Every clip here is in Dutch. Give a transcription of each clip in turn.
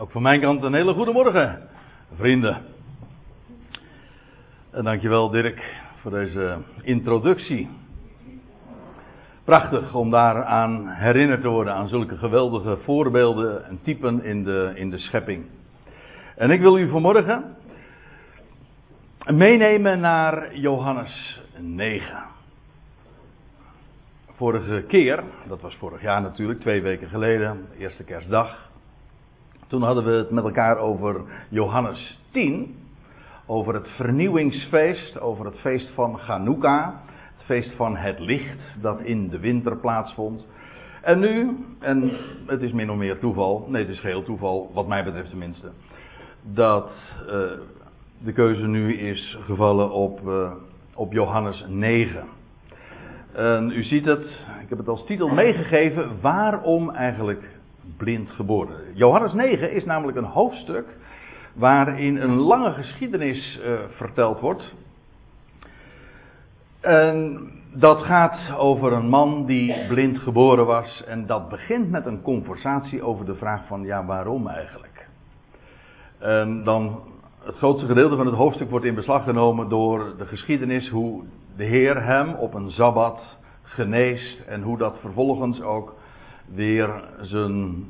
Ook van mijn kant een hele goede morgen, vrienden. En dankjewel Dirk voor deze introductie. Prachtig om daaraan herinnerd te worden aan zulke geweldige voorbeelden en typen in de, in de schepping. En ik wil u vanmorgen meenemen naar Johannes 9. Vorige keer, dat was vorig jaar natuurlijk, twee weken geleden, eerste kerstdag. Toen hadden we het met elkaar over Johannes 10. Over het vernieuwingsfeest, over het feest van Chanukka. Het feest van het licht dat in de winter plaatsvond. En nu, en het is min of meer toeval, nee het is geheel toeval, wat mij betreft tenminste. Dat uh, de keuze nu is gevallen op, uh, op Johannes 9. En u ziet het, ik heb het als titel meegegeven, waarom eigenlijk blind geboren. Johannes 9 is namelijk een hoofdstuk waarin een lange geschiedenis uh, verteld wordt. En dat gaat over een man die blind geboren was. En dat begint met een conversatie over de vraag van ja, waarom eigenlijk? En dan het grootste gedeelte van het hoofdstuk wordt in beslag genomen door de geschiedenis hoe de Heer hem op een sabbat geneest en hoe dat vervolgens ook weer zijn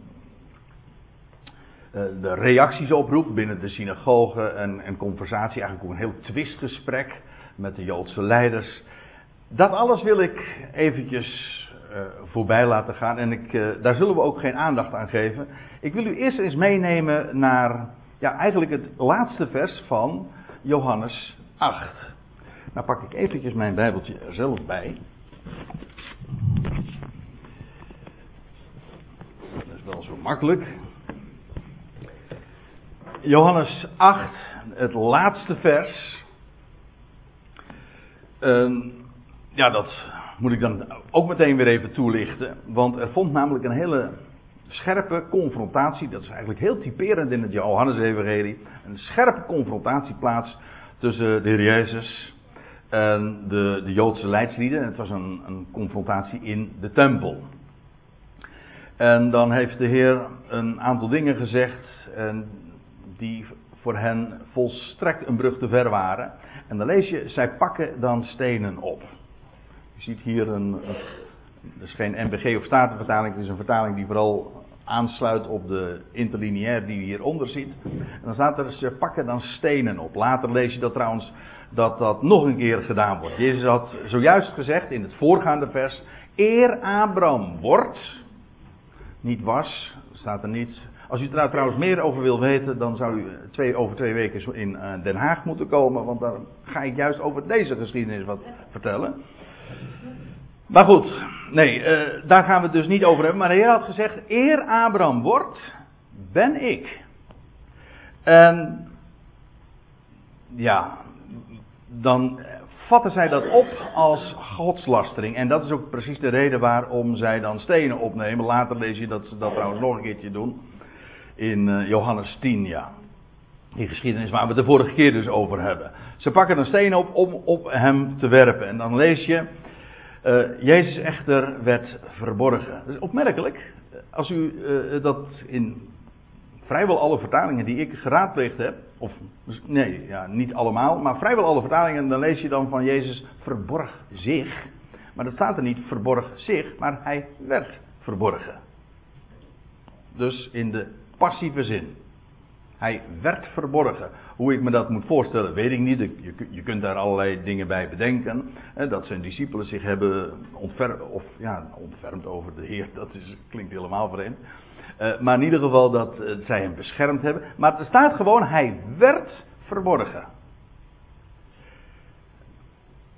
eh, de reacties oproept binnen de synagoge en, conversatie, eigenlijk ook een heel twistgesprek met de Joodse leiders. Dat alles wil ik eventjes uh, voorbij laten gaan en ik, uh, daar zullen we ook geen aandacht aan geven. Ik wil u eerst eens meenemen naar ja, eigenlijk het laatste vers van Johannes 8. Nou pak ik eventjes mijn Bijbeltje er zelf bij. Wel zo makkelijk. Johannes 8, het laatste vers. Uh, ja, dat moet ik dan ook meteen weer even toelichten. Want er vond namelijk een hele scherpe confrontatie. Dat is eigenlijk heel typerend in het Johannes-evangelie. Een scherpe confrontatie plaats tussen de Heer Jezus en de, de Joodse leidslieden. Het was een, een confrontatie in de tempel. En dan heeft de Heer een aantal dingen gezegd. En die voor hen volstrekt een brug te ver waren. En dan lees je, zij pakken dan stenen op. Je ziet hier een, het is geen NBG of Statenvertaling, het is een vertaling die vooral aansluit op de interlineair die je hieronder ziet. En dan staat er, ze pakken dan stenen op. Later lees je dat trouwens, dat dat nog een keer gedaan wordt. Jezus had zojuist gezegd in het voorgaande vers, eer Abraham wordt, niet was, staat er niet, als u daar trouwens meer over wil weten, dan zou u twee, over twee weken in uh, Den Haag moeten komen. Want dan ga ik juist over deze geschiedenis wat vertellen. Maar goed, nee, uh, daar gaan we het dus niet over hebben. Maar Heer had gezegd: Eer Abraham wordt, ben ik. En ja, dan vatten zij dat op als godslastering. En dat is ook precies de reden waarom zij dan stenen opnemen. Later lees je dat ze dat trouwens nog een keertje doen in uh, Johannes 10, ja. Die geschiedenis waar we het de vorige keer dus over hebben. Ze pakken een steen op om op hem te werpen. En dan lees je, uh, Jezus echter werd verborgen. Dat is opmerkelijk. Als u uh, dat in vrijwel alle vertalingen die ik geraadpleegd heb, of nee, ja, niet allemaal, maar vrijwel alle vertalingen, dan lees je dan van Jezus verborg zich. Maar dat staat er niet verborg zich, maar hij werd verborgen. Dus in de passieve zin. Hij werd verborgen. Hoe ik me dat moet voorstellen, weet ik niet. Je, kunt daar allerlei dingen bij bedenken. Dat zijn discipelen zich hebben ontfermd, of ja, ontfermd over de Heer. Dat is, klinkt helemaal vreemd. Uh, maar in ieder geval dat uh, zij hem beschermd hebben. Maar er staat gewoon, hij werd verborgen.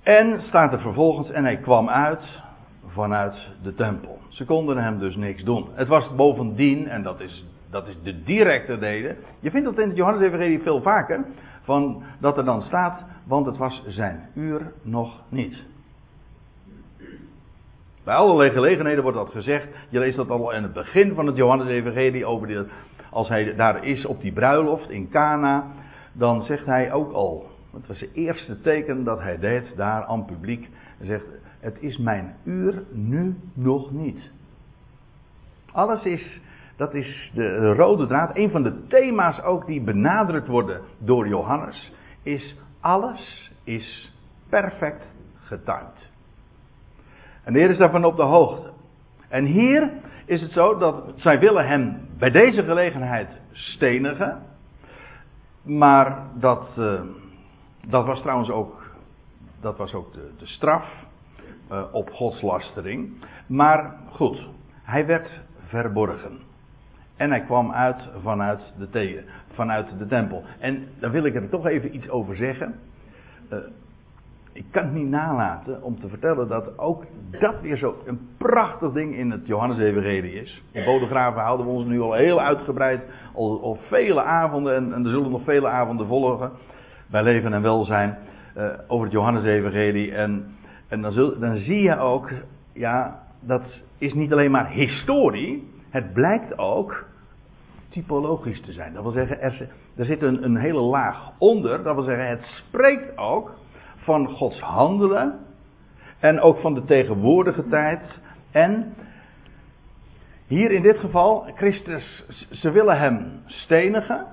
En staat er vervolgens, en hij kwam uit vanuit de tempel. Ze konden hem dus niks doen. Het was bovendien, en dat is dat is de directe reden. Je vindt dat in het Johannes-evangelie veel vaker. Van dat er dan staat, want het was zijn uur nog niet. Bij allerlei gelegenheden wordt dat gezegd. Je leest dat al in het begin van het Johannes-evangelie over die, als hij daar is op die bruiloft in Cana, dan zegt hij ook al. Het was het eerste teken dat hij deed daar aan publiek. Hij zegt: Het is mijn uur nu nog niet. Alles is dat is de rode draad. Een van de thema's ook die benadrukt worden door Johannes. Is alles is perfect getimed. En de Heer is daarvan op de hoogte. En hier is het zo dat zij willen hem bij deze gelegenheid stenigen. Maar dat, uh, dat was trouwens ook, dat was ook de, de straf uh, op godslastering. Maar goed, hij werd verborgen. En hij kwam uit vanuit de, vanuit de tempel. En daar wil ik er toch even iets over zeggen. Uh, ik kan het niet nalaten om te vertellen dat ook dat weer zo een prachtig ding in het Johannes-evangelie is. In Bodegraven houden we ons nu al heel uitgebreid, al, al vele avonden, en, en, er zullen nog vele avonden volgen, bij leven en welzijn, uh, over het Johannes-evangelie. En, en dan, zul, dan zie je ook, ja, dat is niet alleen maar historie, het blijkt ook typologisch te zijn. Dat wil zeggen, er, er zit een, een hele laag onder, dat wil zeggen, het spreekt ook van Gods handelen en ook van de tegenwoordige tijd. En hier in dit geval, Christus, ze willen hem stenigen.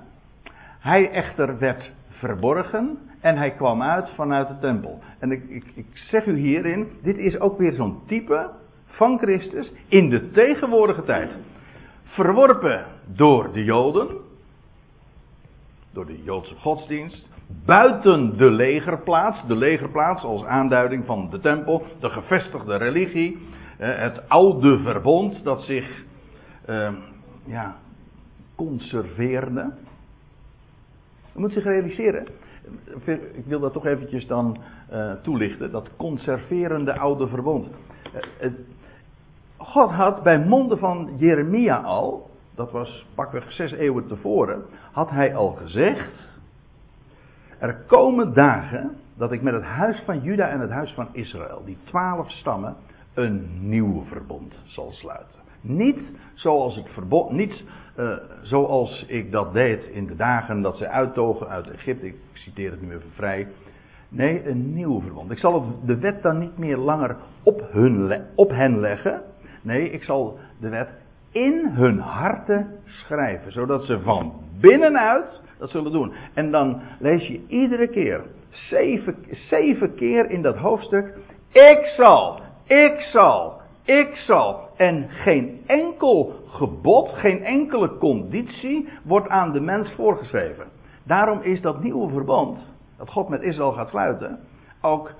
Hij echter werd verborgen en hij kwam uit vanuit de tempel. En ik, ik, ik zeg u hierin, dit is ook weer zo'n type van Christus in de tegenwoordige tijd. Verworpen door de Joden, door de Joodse godsdienst, buiten de legerplaats, de legerplaats als aanduiding van de tempel, de gevestigde religie, eh, het oude verbond dat zich uh, ja, conserveerde. Je moet zich realiseren, ik wil dat toch eventjes dan uh, toelichten, dat conserverende oude verbond. God had bij monden van Jeremia al, dat was pakweg zes eeuwen tevoren, had hij al gezegd er komen dagen dat ik met het huis van Juda en het huis van Israël, die twaalf stammen, een nieuw verbond zal sluiten. Niet zoals, het verbond, niet, uh, zoals ik dat deed in de dagen dat ze uittogen uit Egypte. Ik citeer het nu even vrij. Nee, een nieuw verbond. Ik zal de wet dan niet meer langer op, hun, op hen leggen. Nee, ik zal de wet in hun harten schrijven. Zodat ze van binnenuit dat zullen doen. En dan lees je iedere keer, zeven, zeven keer in dat hoofdstuk, ik zal, ik zal, ik zal. En geen enkel gebod, geen enkele conditie wordt aan de mens voorgeschreven. Daarom is dat nieuwe verband, dat God met Israël gaat sluiten, ook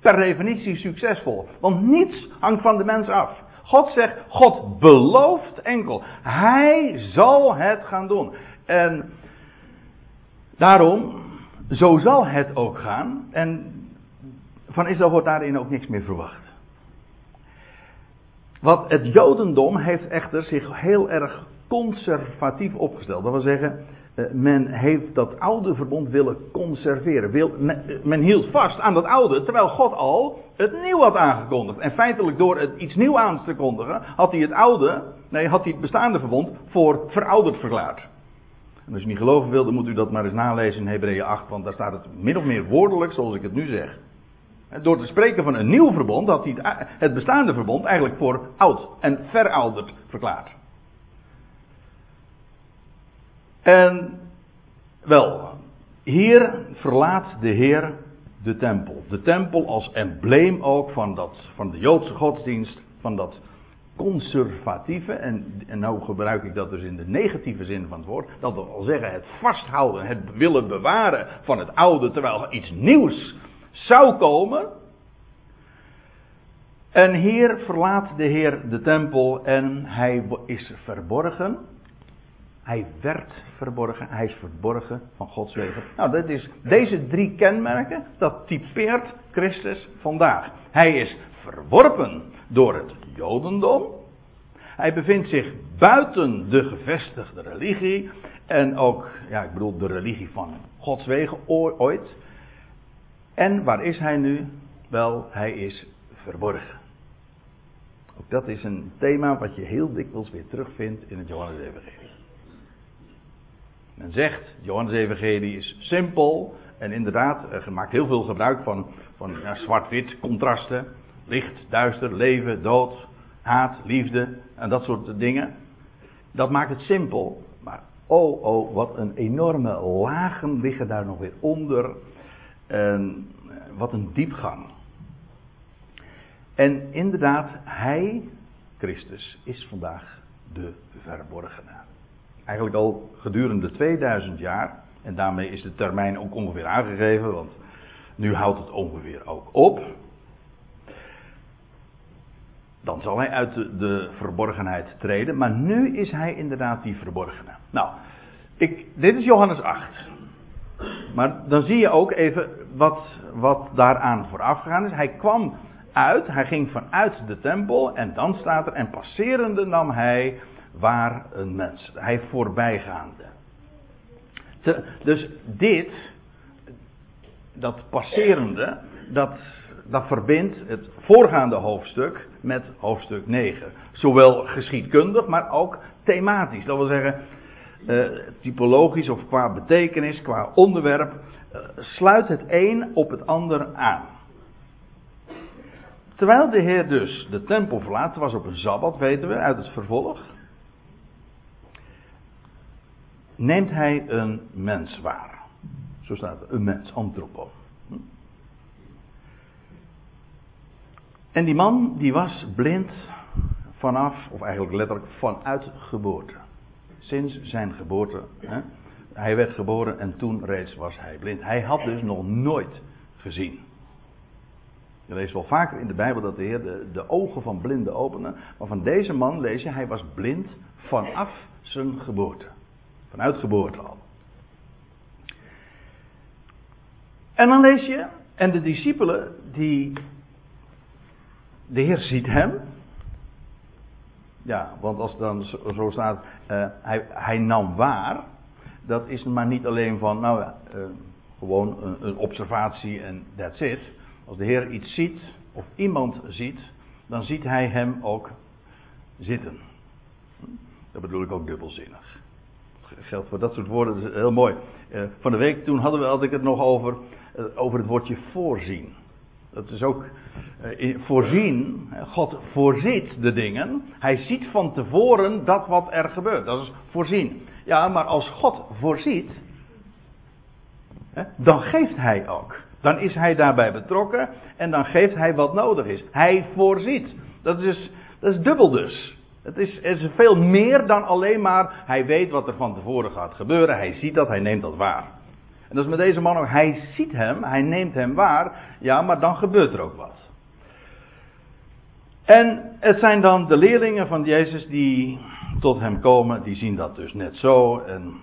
per definitie succesvol. Want niets hangt van de mens af. God zegt, God belooft enkel. Hij zal het gaan doen. En Daarom, zo zal het ook gaan. En van Israël wordt daarin ook niks meer verwacht. Wat het Jodendom heeft echter zich heel erg conservatief opgesteld. Dat wil zeggen, men heeft dat oude verbond willen conserveren. Wil, men, hield vast aan dat oude, terwijl God al het nieuw had aangekondigd. En feitelijk door het iets nieuw aan te kondigen, had hij het oude, nee, had hij het bestaande verbond voor verouderd verklaard. En als je niet geloven wil, dan moet u dat maar eens nalezen in Hebreeën 8, want daar staat het min of meer woordelijk zoals ik het nu zeg. Door te spreken van een nieuw verbond had hij het bestaande verbond eigenlijk voor oud en verouderd verklaard. En wel, hier verlaat de Heer de tempel. De tempel als embleem ook van, dat, van de Joodse godsdienst, van dat conservatieve, en, nou gebruik ik dat dus in de negatieve zin van het woord, dat wil zeggen het vasthouden, het willen bewaren van het oude, terwijl er iets nieuws zou komen. En hier verlaat de Heer de tempel en hij is verborgen. Hij werd verborgen, hij is verborgen van Gods wegen. Nou, dat is, deze drie kenmerken, dat typeert Christus vandaag. Hij is verworpen door het Jodendom. Hij bevindt zich buiten de gevestigde religie. En ook, ja, ik bedoel de religie van Gods wegen ooit. En waar is hij nu? Wel, hij is verborgen. Ook dat is een thema wat je heel dikwijls weer terugvindt in het Johannes-evangelie. Men zegt, het Johannes-evangelie is simpel. En inderdaad, er maakt heel veel gebruik van, van ja, zwart-wit contrasten. Licht, duister, leven, dood, haat, liefde en dat soort dingen. Dat maakt het simpel. Maar oh, oh, wat een enorme lagen liggen daar nog weer onder. En wat een diepgang. En inderdaad, Hij, Christus, is vandaag de verborgene. Eigenlijk al gedurende 2000 jaar. En daarmee is de termijn ook ongeveer aangegeven, want nu houdt het ongeveer ook op. Dan zal hij uit de, de verborgenheid treden, maar nu is hij inderdaad die verborgene. Nou, ik, dit is Johannes 8. Maar dan zie je ook even wat, wat daaraan vooraf gegaan is. Hij kwam uit, hij ging vanuit de tempel en dan staat er, en passerende nam hij waar een mens. Hij voorbijgaande. Dus dit, dat passerende, dat, dat verbindt het voorgaande hoofdstuk met hoofdstuk 9. Zowel geschiedkundig, maar ook thematisch. Dat wil zeggen, uh, typologisch of qua betekenis, qua onderwerp, uh, sluit het een op het ander aan. Terwijl de Heer dus de tempel verlaat, was op een sabbat, weten we uit het vervolg, neemt hij een mens waar. Zo staat het, een mens, antropo. En die man die was blind vanaf, of eigenlijk letterlijk vanuit geboorte. Sinds zijn geboorte. Hè? Hij werd geboren en toen reeds was hij blind. Hij had dus nog nooit gezien. Je leest wel vaker in de Bijbel dat de Heer de, de ogen van blinden opende. Maar van deze man lees je, hij was blind vanaf zijn geboorte. Vanuit geboorte al. En dan lees je, en de discipelen, die. De Heer ziet hem. Ja, want als dan zo staat, uh, hij, hij, nam waar. Dat is maar niet alleen van, nou ja, uh, gewoon een, een, observatie en that's it. Als de Heer iets ziet, of iemand ziet, dan ziet hij hem ook zitten. Dat bedoel ik ook dubbelzinnig. Geldt voor dat soort woorden, dat is heel mooi. Uh, van de week toen hadden we, had ik het nog over, over het woordje voorzien. Dat is ook uh, voorzien. God voorziet de dingen. Hij ziet van tevoren dat wat er gebeurt. Dat is voorzien. Ja, maar als God voorziet, hè, dan geeft hij ook. Dan is hij daarbij betrokken en dan geeft hij wat nodig is. Hij voorziet. Dat is, dat is dubbel dus. Het is, is veel meer dan alleen maar hij weet wat er van tevoren gaat gebeuren. Hij ziet dat, hij neemt dat waar. En dat is met deze man ook. Hij ziet hem, hij neemt hem waar. Ja, maar dan gebeurt er ook wat. En het zijn dan de leerlingen van Jezus die tot hem komen. Die zien dat dus net zo. En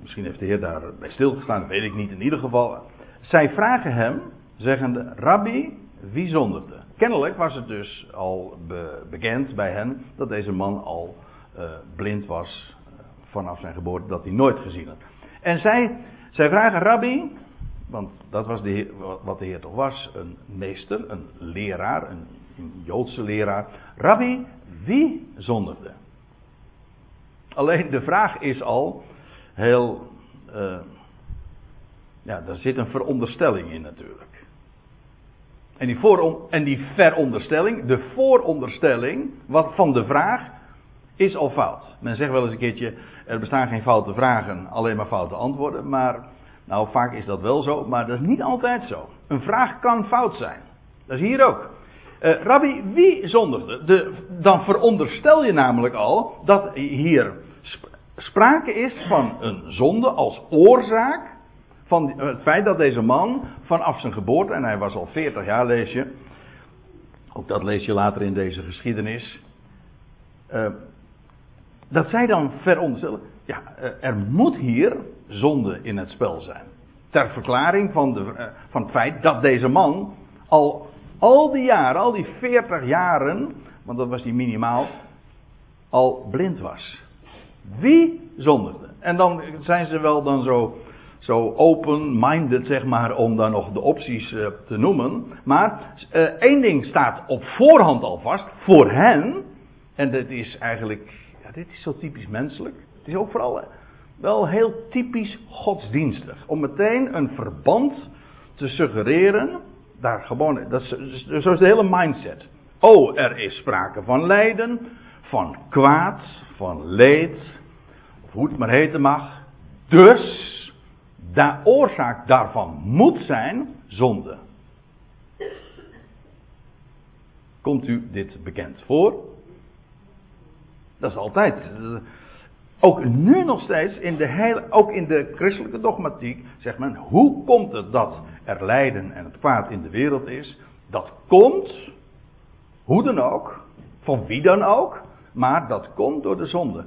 misschien heeft de Heer daarbij stilgestaan, dat weet ik niet in ieder geval. Zij vragen hem, zeggende: Rabbi, wie zonderde? Kennelijk was het dus al be bekend bij hen dat deze man al uh, blind was uh, vanaf zijn geboorte, dat hij nooit gezien had. En zij zij vragen Rabbi, want dat was de wat de Heer toch was, een meester, een leraar, een, Joodse leraar. Rabbi, wie zondigde? Alleen de vraag is al heel. Uh, ja, daar zit een veronderstelling in natuurlijk. En die, die veronderstelling, de vooronderstelling van de vraag, is al fout. Men zegt wel eens een keertje, er bestaan geen foute vragen, alleen maar foute antwoorden. Maar, nou vaak is dat wel zo, maar dat is niet altijd zo. Een vraag kan fout zijn. Dat is hier ook. Uh, Rabbi, wie zondigde? De, dan veronderstel je namelijk al dat hier sprake is van een zonde als oorzaak van het feit dat deze man vanaf zijn geboorte, en hij was al 40 jaar, lees je, ook dat lees je later in deze geschiedenis, uh, dat zij dan veronderstellen, ja, eh, er moet hier zonde in het spel zijn. Ter verklaring van, de, eh, van het feit dat deze man al, al die jaren, al die 40 jaren, want dat was die minimaal, al blind was. Wie zondigde? En dan zijn ze wel dan zo, zo open-minded, zeg maar, om dan nog de opties uh, te noemen. Maar uh, één ding staat op voorhand al vast, voor hen, en dat is eigenlijk dit is zo typisch menselijk. Het is ook vooral eh, wel heel typisch godsdienstig. Om meteen een verband te suggereren. Daar gewoon, dat is, zo is de hele mindset. Oh, er is sprake van lijden. van kwaad, van leed, of hoe het maar heten mag. Dus, de oorzaak daarvan moet zijn zonde. Komt u dit bekend voor? Dat is altijd. Ook nu nog steeds, in de heil, ook in de christelijke dogmatiek, zegt men: hoe komt het dat er lijden en het kwaad in de wereld is? Dat komt, hoe dan ook, van wie dan ook, maar dat komt door de zonde.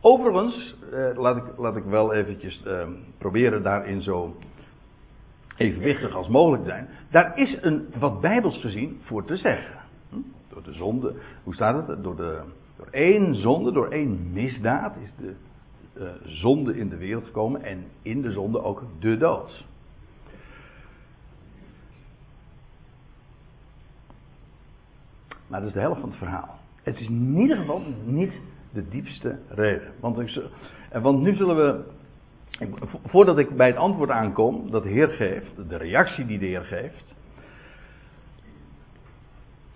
Overigens, eh, laat, ik, laat ik wel eventjes eh, proberen daarin zo evenwichtig als mogelijk te zijn. Daar is een, wat bijbels gezien voor te zeggen. Hm? Door de zonde, hoe staat het? Door, de, door één zonde, door één misdaad is de uh, zonde in de wereld gekomen en in de zonde ook de dood. Maar dat is de helft van het verhaal. Het is in ieder geval niet de diepste reden. Want, ik, want nu zullen we. Voordat ik bij het antwoord aankom dat de Heer geeft, de reactie die de Heer geeft.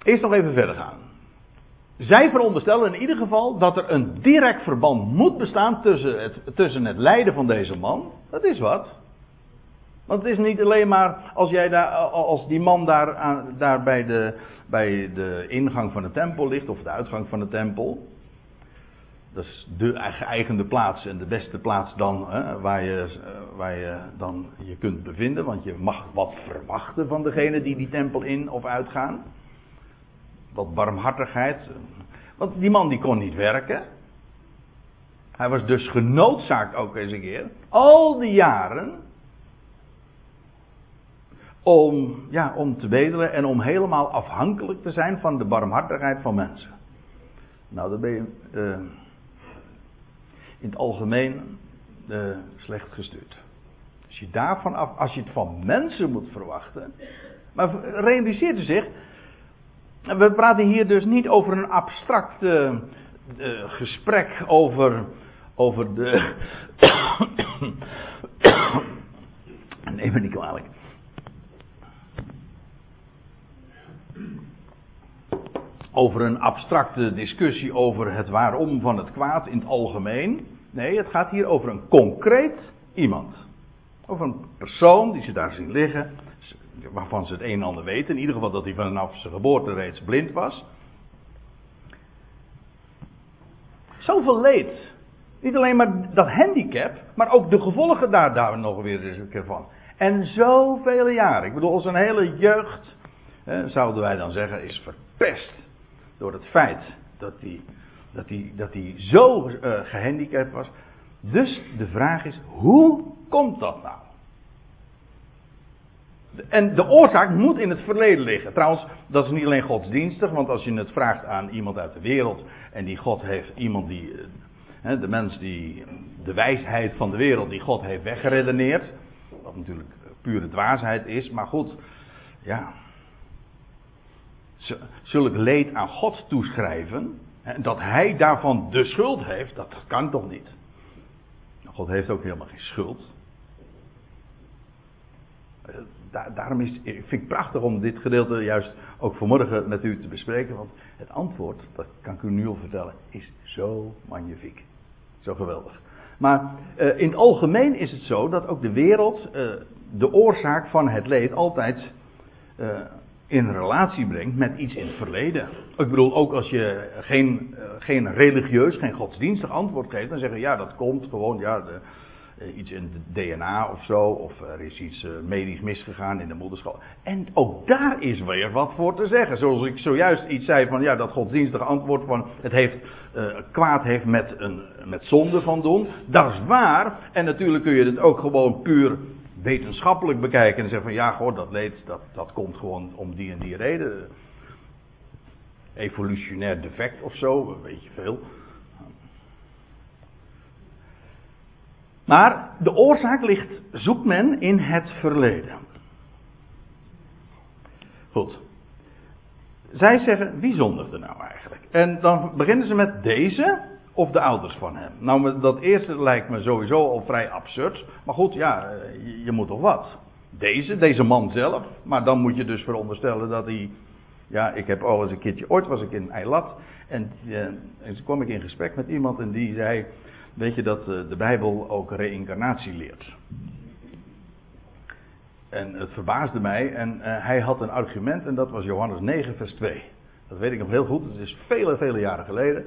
Eerst nog even verder gaan. Zij veronderstellen in ieder geval dat er een direct verband moet bestaan tussen het, tussen het lijden van deze man. Dat is wat. Want het is niet alleen maar als, jij daar, als die man daar, daar bij, de, bij de ingang van de tempel ligt, of de uitgang van de tempel. Dat is de geëigende plaats en de beste plaats dan hè, waar, je, eh, waar je dan je kunt bevinden. Want je mag wat verwachten van degene die die tempel in of uitgaan. Wat barmhartigheid. Want die man die kon niet werken. Hij was dus genoodzaakt ook eens een keer. Al die jaren. Om, ja, om te bedelen en om helemaal afhankelijk te zijn van de barmhartigheid van mensen. Nou, dan ben je. Uh, in het algemeen uh, slecht gestuurd. Als je daarvan af, als je het van mensen moet verwachten. Maar realiseert u zich, we praten hier dus niet over een abstract uh, gesprek over, over de. Neem me niet kwalijk. over een abstracte discussie over het waarom van het kwaad in het algemeen. Nee, het gaat hier over een concreet iemand. Over een persoon die ze daar zien liggen, waarvan ze het een en ander weten. In ieder geval dat hij vanaf zijn geboorte reeds blind was. Zoveel leed. Niet alleen maar dat handicap, maar ook de gevolgen daar, daar nog weer eens een keer van. En zoveel jaren. Ik bedoel, zijn hele jeugd, zouden wij dan zeggen, is verpest door het feit dat hij, dat hij, dat hij zo uh, gehandicapt was. Dus de vraag is, hoe komt dat nou? En de oorzaak moet in het verleden liggen. Trouwens, dat is niet alleen godsdienstig, want als je het vraagt aan iemand uit de wereld en die God heeft, iemand die, eh, de mens die de wijsheid van de wereld die God heeft weggeredeneerd, wat natuurlijk pure dwaasheid is, maar goed, ja, zulk leed aan God toeschrijven. Dat hij daarvan de schuld heeft, dat, kan toch niet. God heeft ook helemaal geen schuld. Eh, daarom is, ik vind het prachtig om dit gedeelte juist ook vanmorgen met u te bespreken. Want het antwoord, dat kan ik u nu al vertellen, is zo magnifiek. Zo geweldig. Maar uh, in het algemeen is het zo dat ook de wereld uh, de oorzaak van het leed altijd in relatie brengt met iets in het verleden. Ik bedoel, ook als je geen, eh, geen religieus, geen godsdienstig antwoord geeft, dan zeggen ja, dat komt gewoon, ja, de, eh, iets in het DNA of zo, of er is iets uh, medisch misgegaan in de moederschap. En ook daar is weer wat voor te zeggen. Zoals ik zojuist iets zei van, ja, dat godsdienstige antwoord van, het heeft, kwaad heeft met, een, met zonde van doen. Dat is waar. En natuurlijk kun je het ook gewoon puur wetenschappelijk bekijken en zeggen van ja, goh, dat leed, dat, dat komt gewoon om die en die reden. Evolutionair defect of zo, weet je veel. Maar de oorzaak ligt, zoekt men in het verleden. Goed. Zij zeggen, wie zondigde nou eigenlijk? En dan beginnen ze met deze of de ouders van hem. Nou, dat eerste lijkt me sowieso al vrij absurd. Maar goed, ja, je, moet toch wat. Deze, deze man zelf. Maar dan moet je dus veronderstellen dat hij Ja, ik heb al eens een keertje, ooit was ik in Eilat. En, en toen kwam ik in gesprek met iemand en die zei, weet je dat uh, de Bijbel ook reïncarnatie leert. En het verbaasde mij en uh, hij had een argument en dat was Johannes 9 vers 2. Dat weet ik nog heel goed, het is vele, vele jaren geleden.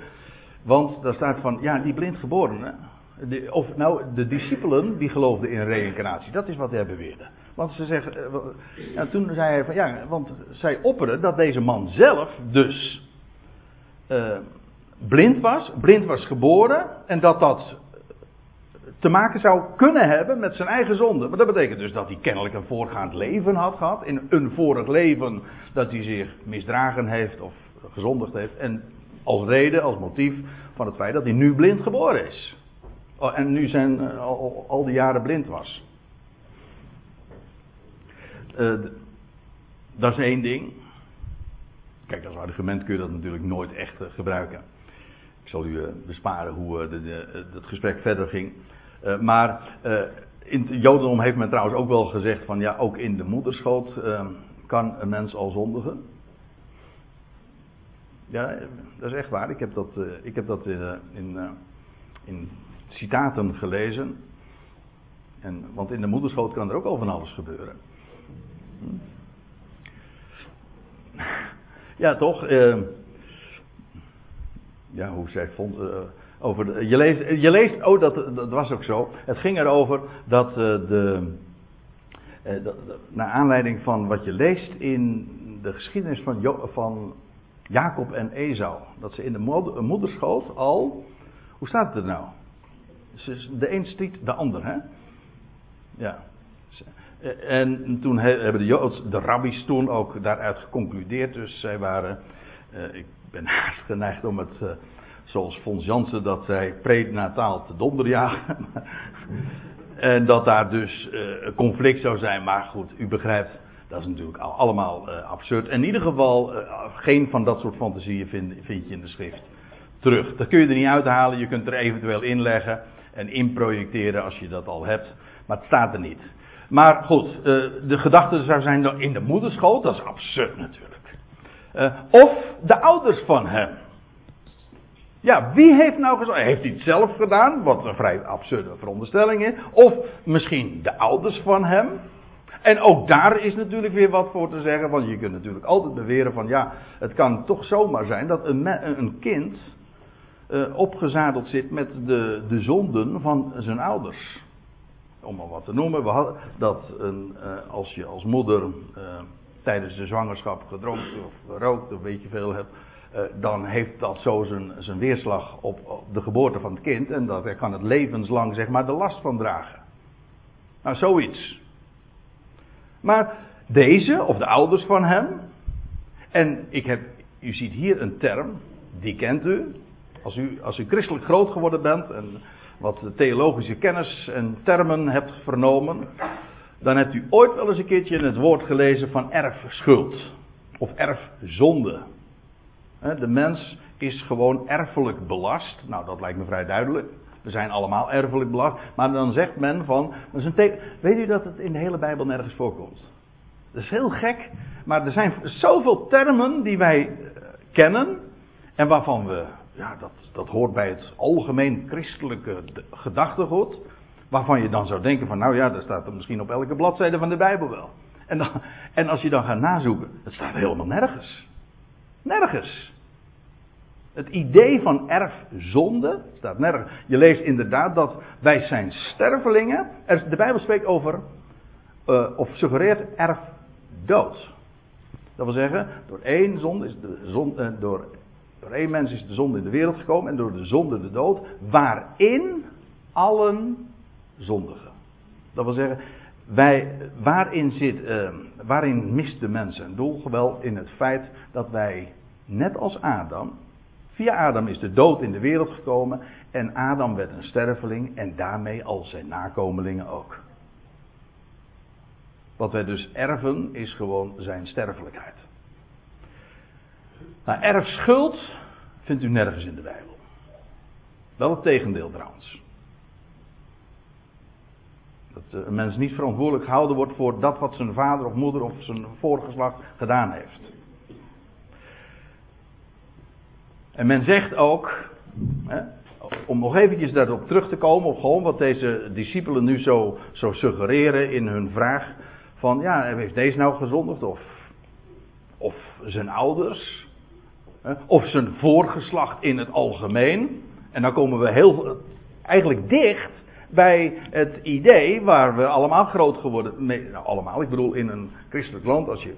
Want daar staat van, ja, die blindgeborenen, de, of nou, de discipelen die geloofden in reïncarnatie, dat is wat hij beweerde. Want ze zeggen, en toen zei hij van, ja, want zij opperen dat deze man zelf dus uh, blind was, blind was geboren en dat dat te maken zou kunnen hebben met zijn eigen zonde. Maar dat betekent dus dat hij kennelijk een voorgaand leven had gehad. In een vorig leven dat hij zich misdragen heeft of gezondigd heeft. En als reden, als motief van het feit dat hij nu blind geboren is. Oh, en nu zijn, uh, al, al die jaren blind was. Uh, dat is één ding. Kijk, als argument kun je dat natuurlijk nooit echt uh, gebruiken. Ik zal u besparen hoe de, het gesprek verder ging. Maar in het Jodendom heeft men trouwens ook wel gezegd van ja, ook in de moederschoot uh, kan een mens al zondigen. Ja, dat is echt waar. Ik heb dat, ik heb dat in, in, in, citaten gelezen. En, want in de moederschoot kan er ook al van alles gebeuren. Hm? Ja, toch? ja, hoe zij vond. Over je, leest, je leest, oh dat, dat was ook zo. Het ging erover dat uh, de. Naar aanleiding van wat je leest in de geschiedenis van, van Jacob en Esau. Dat ze in de moederschoot al. Hoe staat het er nou? De een stiet de ander, hè? Ja. En toen hebben de Joods, de rabbis toen ook daaruit geconcludeerd. Dus zij waren. Uh, ik ben haast geneigd om het zoals Fons Jansen dat zei, prenataal te donderjagen. en dat daar dus een conflict zou zijn. Maar goed, u begrijpt, dat is natuurlijk allemaal uh, absurd. In ieder geval, uh, geen van dat soort fantasieën vind, vind, je in de schrift terug. Dat kun je er niet uithalen, je kunt er eventueel inleggen en inprojecteren als je dat al hebt. Maar het staat er niet. Maar goed, de gedachte zou zijn in de moederschoot, dat is absurd natuurlijk. of de ouders van hem. Ja, wie heeft nou gezegd? Heeft hij het zelf gedaan? Wat een vrij absurde veronderstelling is. Of misschien de ouders van hem. En ook daar is natuurlijk weer wat voor te zeggen. Want je kunt natuurlijk altijd beweren van ja, het kan toch zomaar zijn dat een, een kind uh, opgezadeld zit met de, de zonden van zijn ouders. Om maar wat te noemen. We hadden dat een, uh, als je als moeder uh, tijdens de zwangerschap gedronken of gerookt of weet je veel hebt dan heeft dat zo zijn, weerslag op, op, de geboorte van het kind. En dat kan het levenslang zeg maar de last van dragen. Nou, zoiets. Maar deze, of de ouders van hem. En ik heb, u ziet hier een term, die kent u. Als u, als u christelijk groot geworden bent en wat theologische kennis en termen hebt vernomen. Dan hebt u ooit wel eens een keertje het woord gelezen van erfschuld. Of erfzonde. De mens is gewoon erfelijk belast. Nou, dat lijkt me vrij duidelijk. We zijn allemaal erfelijk belast. Maar dan zegt men van. Weet u dat het in de hele Bijbel nergens voorkomt? Dat is heel gek. Maar er zijn zoveel termen die wij eh, kennen. En waarvan we. Ja, dat, dat hoort bij het algemeen christelijke gedachtegoed. Waarvan je dan zou denken van. Nou ja, dat staat er misschien op elke bladzijde van de Bijbel wel. En, dan, en als je dan gaat nazoeken. Het staat helemaal nergens. Nergens. Het idee van erfzonde staat nergens. Je leest inderdaad dat wij zijn stervelingen. de Bijbel spreekt over, uh, of suggereert erfdood. Dat wil zeggen, door één zonde is de zonde, uh, door, door één mens is de zonde in de wereld gekomen en door de zonde de dood, waarin allen zondigen. Dat wil zeggen, wij, waarin, zit, uh, waarin mist de mens zijn doel? Wel in het feit dat wij, net als Adam, Via Adam is de dood in de wereld gekomen en Adam werd een sterveling en daarmee al zijn nakomelingen ook. Wat wij dus erven is gewoon zijn sterfelijkheid. Nou, erfschuld vindt u nergens in de Bijbel. Wel het tegendeel trouwens. Dat een mens niet verantwoordelijk gehouden wordt voor dat wat zijn vader of moeder of zijn voorgeslacht gedaan heeft. En men zegt ook, hè, om nog eventjes daarop terug te komen, of gewoon wat deze discipelen nu zo, zo suggereren in hun vraag: van ja, heeft deze nou gezondigd? Of, of zijn ouders? Hè, of zijn voorgeslacht in het algemeen? En dan komen we heel, eigenlijk dicht bij het idee waar we allemaal groot geworden. Nee, nou, allemaal, ik bedoel in een christelijk land, als je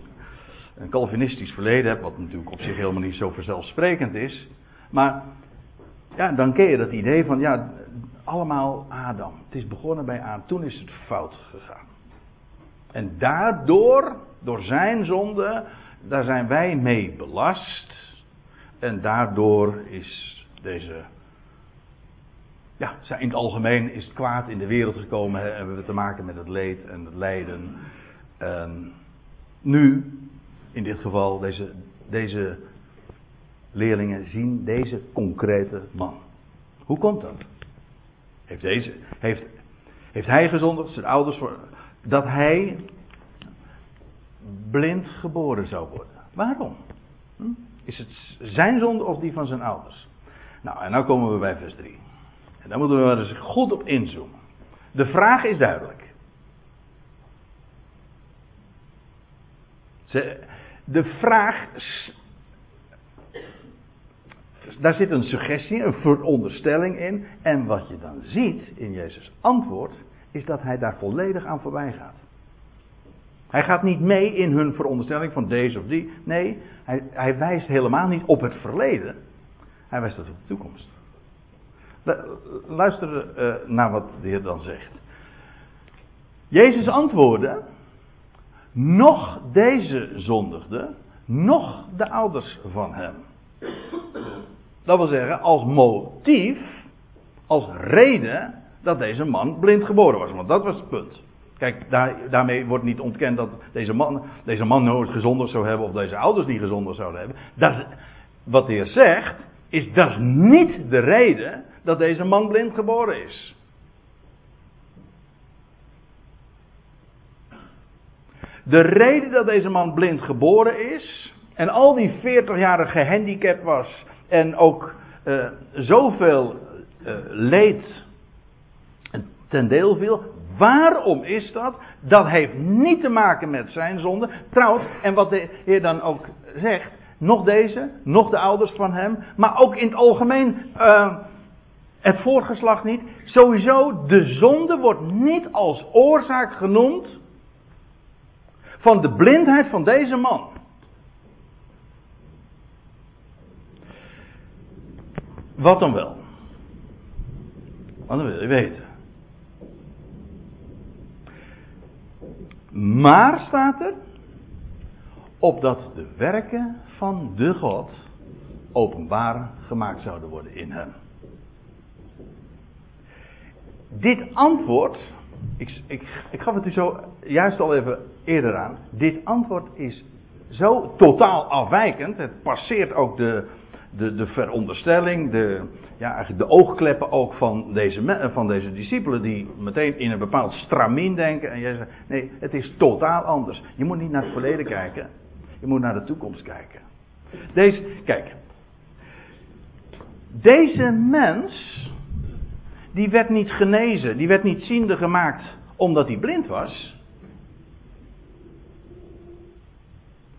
een Calvinistisch verleden hebt, wat natuurlijk op zich helemaal niet zo vanzelfsprekend is. Maar ja, dan ken je dat idee van, ja, allemaal Adam. Het is begonnen bij Adam, toen is het fout gegaan. En daardoor, door zijn zonde, daar zijn wij mee belast. En daardoor is deze ja, in het algemeen is het kwaad in de wereld gekomen. Hebben we te maken met het leed en het lijden. En nu, in dit geval, deze, deze leerlingen zien deze concrete man. Hoe komt dat? Heeft, deze, heeft, heeft hij gezondigd, zijn ouders, voor, dat hij blind geboren zou worden? Waarom? Hm? Is het zijn zonde of die van zijn ouders? Nou, en nu komen we bij vers 3. En daar moeten we maar eens goed op inzoomen. De vraag is duidelijk. De vraag. Daar zit een suggestie, een veronderstelling in. En wat je dan ziet in Jezus' antwoord, is dat hij daar volledig aan voorbij gaat. Hij gaat niet mee in hun veronderstelling van deze of die. Nee, hij, hij wijst helemaal niet op het verleden. Hij wijst op de toekomst. Luister uh, naar wat de Heer dan zegt. Jezus antwoordde: Nog deze zondigde, nog de ouders van hem. Dat wil zeggen, als motief, als reden dat deze man blind geboren was. Want dat was het punt. Kijk, daar, daarmee wordt niet ontkend dat deze man, deze man nooit gezondigd zou hebben of deze ouders niet gezondigd zouden hebben. Dat, wat de Heer zegt, is dat niet de reden dat deze man blind geboren is. De reden dat deze man blind geboren is en al die 40 jaren gehandicapt was en ook uh, zoveel uh, leed ten deel viel, waarom is dat? Dat heeft niet te maken met zijn zonde. Trouwens, en wat de Heer dan ook zegt, nog deze, nog de ouders van hem, maar ook in het algemeen uh, het voorgeslacht niet. Sowieso, de zonde wordt niet als oorzaak genoemd van de blindheid van deze man. Wat dan wel? Wat dan wil je weten? Maar staat er, opdat de werken van de God openbaar gemaakt zouden worden in hem. Dit antwoord, ik, ik, ik gaf het u zo juist al even eerder aan. Dit antwoord is zo totaal afwijkend. Het passeert ook de, de, de veronderstelling, de, ja, de oogkleppen ook van deze, van deze discipelen. Die meteen in een bepaald stramien denken. En jij zegt, nee, het is totaal anders. Je moet niet naar het verleden kijken. Je moet naar de toekomst kijken. Deze, kijk. Deze mens die werd niet genezen, die werd niet ziende gemaakt omdat hij blind was.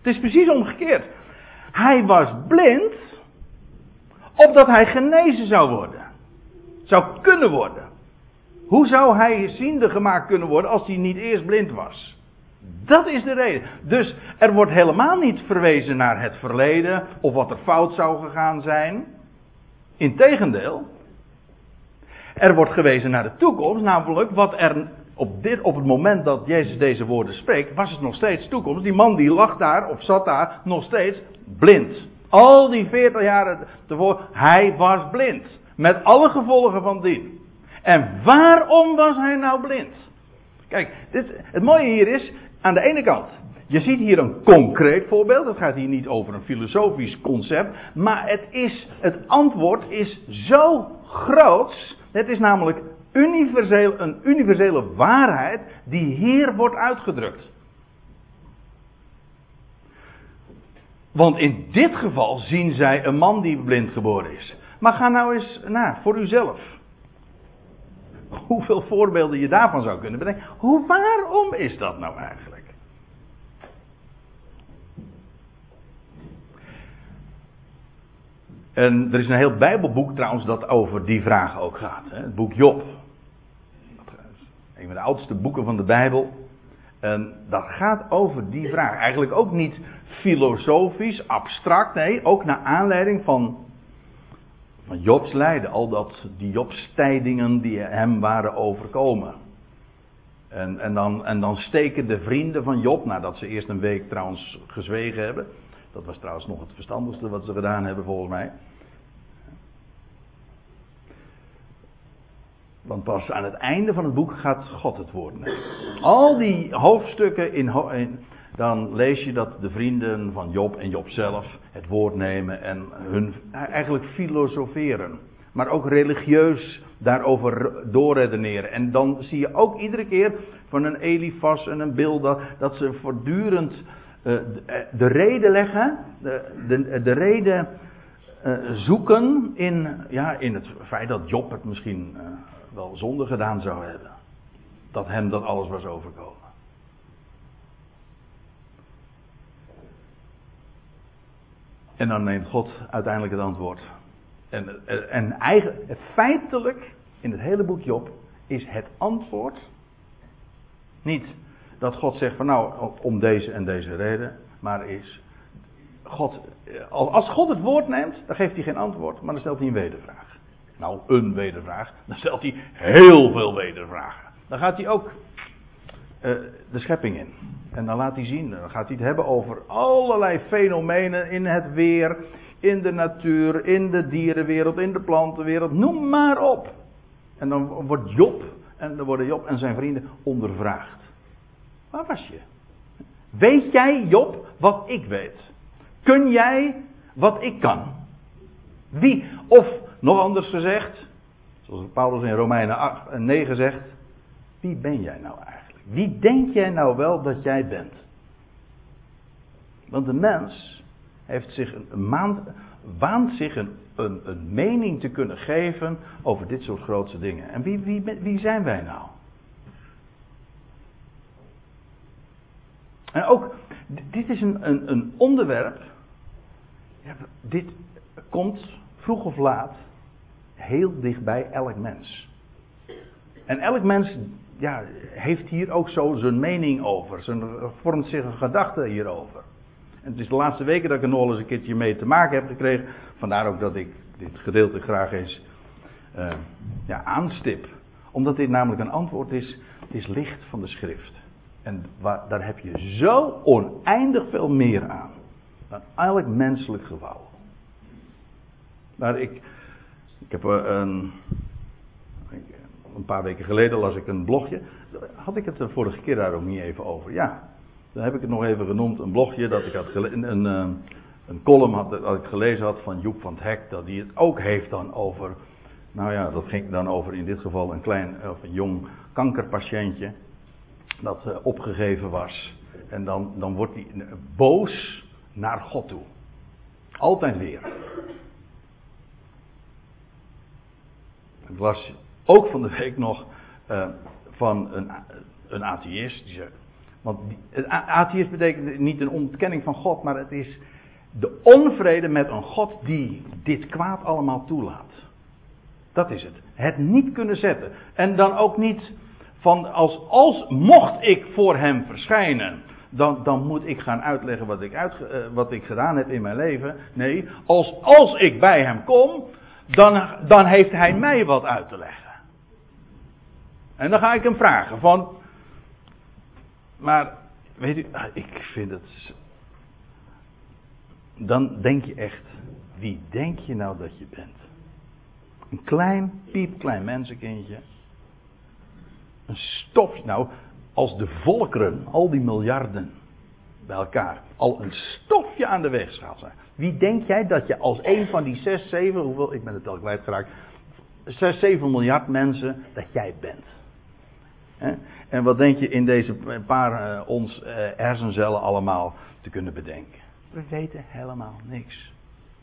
Het is precies omgekeerd. Hij was blind opdat hij genezen zou worden. Zou kunnen worden. Hoe zou hij ziende gemaakt kunnen worden als hij niet eerst blind was? Dat is de reden. Dus er wordt helemaal niet verwezen naar het verleden of wat er fout zou gegaan zijn. Integendeel, er wordt gewezen naar de toekomst, namelijk wat er op, dit, op het moment dat Jezus deze woorden spreekt, was het nog steeds toekomst. Die man die lag daar of zat daar nog steeds blind. Al die 40 jaren tevoren, hij was blind. Met alle gevolgen van dien. En waarom was hij nou blind? Kijk, dit, het mooie hier is, aan de ene kant, je ziet hier een concreet voorbeeld. Het gaat hier niet over een filosofisch concept. Maar het, is, het antwoord is zo groot het is namelijk universeel, een universele waarheid die hier wordt uitgedrukt. Want in dit geval zien zij een man die blind geboren is. Maar ga nou eens na, voor uzelf. Hoeveel voorbeelden je daarvan zou kunnen bedenken. Hoe, waarom is dat nou eigenlijk? En er is een heel Bijbelboek trouwens dat over die vraag ook gaat. Hè? Het boek Job. Een van de oudste boeken van de Bijbel. En dat gaat over die vraag. Eigenlijk ook niet filosofisch, abstract. Nee, ook naar aanleiding van, van Jobs lijden. Al dat, die Jobs tijdingen die hem waren overkomen. En, en, dan, en dan steken de vrienden van Job, nadat ze eerst een week trouwens gezwegen hebben. Dat was trouwens nog het verstandigste wat ze gedaan hebben volgens mij. Want pas aan het einde van het boek gaat God het woord nemen. Al die hoofdstukken, in, dan lees je dat de vrienden van Job en Job zelf het woord nemen en hun eigenlijk filosoferen. Maar ook religieus daarover doorredeneren. En dan zie je ook iedere keer van een Elifas en een Bilda dat ze voortdurend uh, de, de, reden leggen, de, de, de reden uh, zoeken in, ja, in het feit dat Job het misschien wel zonde gedaan zou hebben. Dat hem dat alles was overkomen. En dan neemt God uiteindelijk het antwoord. En, en eigen, feitelijk, in het hele boek Job, is het antwoord niet dat God zegt van nou, om deze en deze reden, maar is God, als God het woord neemt, dan geeft hij geen antwoord, maar dan stelt hij een wedervraag. Nou, een wedervraag. Dan stelt hij heel veel wedervragen. Dan gaat hij ook uh, de schepping in. En dan laat hij zien, dan gaat hij het hebben over allerlei fenomenen in het weer, in de natuur, in de dierenwereld, in de plantenwereld, noem maar op. En dan wordt Job, en dan worden Job en zijn vrienden ondervraagd. Waar was je? Weet jij, Job, wat ik weet? Kun jij wat ik kan? Wie, of nog anders gezegd, zoals Paulus in Romeinen 8 en 9 zegt, wie ben jij nou eigenlijk? Wie denk jij nou wel dat jij bent? Want de mens heeft zich een maand, waant zich een, een, een, mening te kunnen geven over dit soort grootste dingen. En wie, wie, wie zijn wij nou? En ook, dit is een, een, een onderwerp. Ja, dit komt vroeg of laat heel dichtbij elk mens. En elk mens ja, heeft hier ook zo zijn mening over. Zijn, vormt zich een gedachte hierover. En het is de laatste weken dat ik er nog eens een keertje mee te maken heb gekregen. Vandaar ook dat ik dit gedeelte graag eens uh, ja, aanstip. Omdat dit namelijk een antwoord is, is licht van de schrift. En waar, daar heb je zo oneindig veel meer aan. Dan elk menselijk geval. Maar ik, ik heb eh, een, een paar weken geleden las ik een blogje. Had ik het de vorige keer daar ook niet even over? Ja, dan heb ik het nog even genoemd. Een blogje dat ik had gelezen. Een, een, eh, een column had, dat ik gelezen had van Joep van het Hek. Dat hij het ook heeft dan over. Nou ja, dat ging dan over in dit geval een klein of een jong kankerpatiëntje. Dat uh, opgegeven was. En dan, dan wordt hij boos naar God toe. Altijd weer. Ik las ook van de week nog uh, van een, een atheïst. Die zegt, want atheïst betekent niet een ontkenning van God, maar het is de onvrede met een God die dit kwaad allemaal toelaat. Dat is het. Het niet kunnen zetten. En dan ook niet van als, als mocht ik voor hem verschijnen, dan, dan moet ik gaan uitleggen wat ik, uh, wat ik gedaan heb in mijn leven. Nee, als, als ik bij hem kom, dan, dan heeft hij mij wat uit te leggen. En dan ga ik hem vragen van, maar weet u, ik vind het, dan denk je echt, wie denk je nou dat je bent? Een klein, piepklein mensenkindje. Een stofje, nou, als de volkeren, al die miljarden bij elkaar, al een stofje aan de weegschaal zijn. Wie denk jij dat je als een van die 6, 7, hoeveel, ik ben het al kwijtgeraakt, 6, 7 miljard mensen, dat jij bent? En wat denk je in deze paar uh, ons uh, hersencellen allemaal te kunnen bedenken? We weten helemaal niks.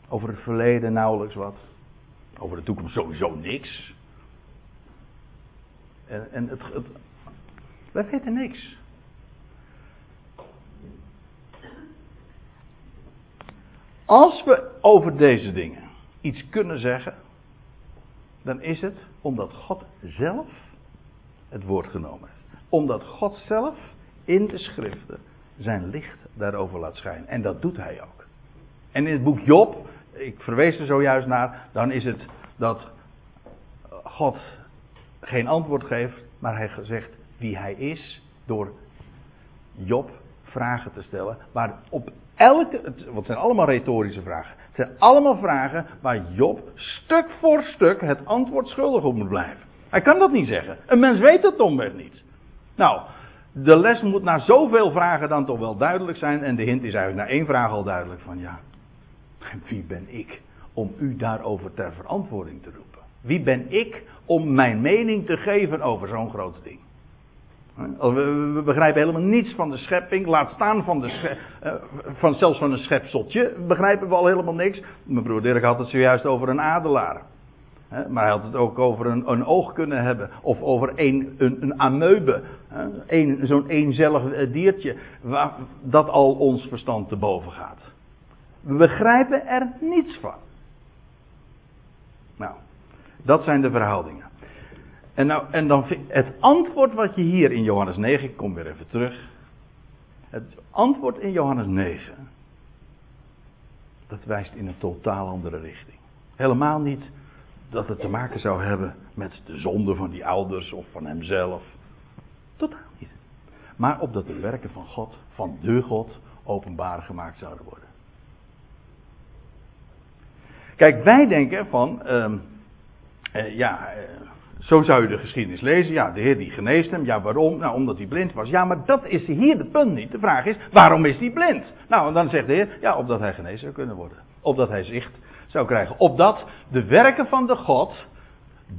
Over het verleden nauwelijks wat. Over de toekomst sowieso niks. En, en het, het, wij weten niks. Als we over deze dingen iets kunnen zeggen, dan is het omdat God zelf het woord genomen heeft. Omdat God zelf in de schriften zijn licht daarover laat schijnen. En dat doet hij ook. En in het boek Job, ik verwees er zojuist naar, dan is het dat God geen antwoord geeft, maar hij zegt wie hij is door Job vragen te stellen. Maar op elke, het zijn allemaal retorische vragen. Het zijn allemaal vragen waar Job stuk voor stuk het antwoord schuldig op moet blijven. Hij kan dat niet zeggen. Een mens weet het domweg niet. Nou, de les moet na zoveel vragen dan toch wel duidelijk zijn. En de hint is eigenlijk na één vraag al duidelijk van ja, wie ben ik om u daarover ter verantwoording te roepen? Wie ben ik om mijn mening te geven over zo'n groot ding? We begrijpen helemaal niets van de schepping. Laat staan van, de schep, eh, van zelfs van een schepseltje. Begrijpen we al helemaal niks. Mijn broer Dirk had het zojuist over een adelaar. Maar hij had het ook over een, een oog kunnen hebben. Of over een, een, amoebe. Zo'n eenzellig eh, diertje. Waar, dat al ons verstand te boven gaat. We begrijpen er niets van. Nou, dat zijn de verhoudingen. En, nou, en dan het antwoord wat je hier in Johannes 9, ik kom weer even terug. Het antwoord in Johannes 9, dat wijst in een totaal andere richting. Helemaal niet dat het te maken zou hebben met de zonde van die ouders of van hemzelf. Totaal niet. Maar opdat de werken van God, van de God, openbaar gemaakt zouden worden. Kijk, wij denken van, uh, ja, uh, zo zou je de geschiedenis lezen. Ja, de Heer die geneest hem. Ja, waarom? Nou, omdat hij blind was. Ja, maar dat is hier het punt niet. De vraag is, waarom is hij blind? Nou, en dan zegt de Heer, ja, opdat hij genezen zou kunnen worden. Opdat hij zicht zou krijgen. Opdat de werken van de God,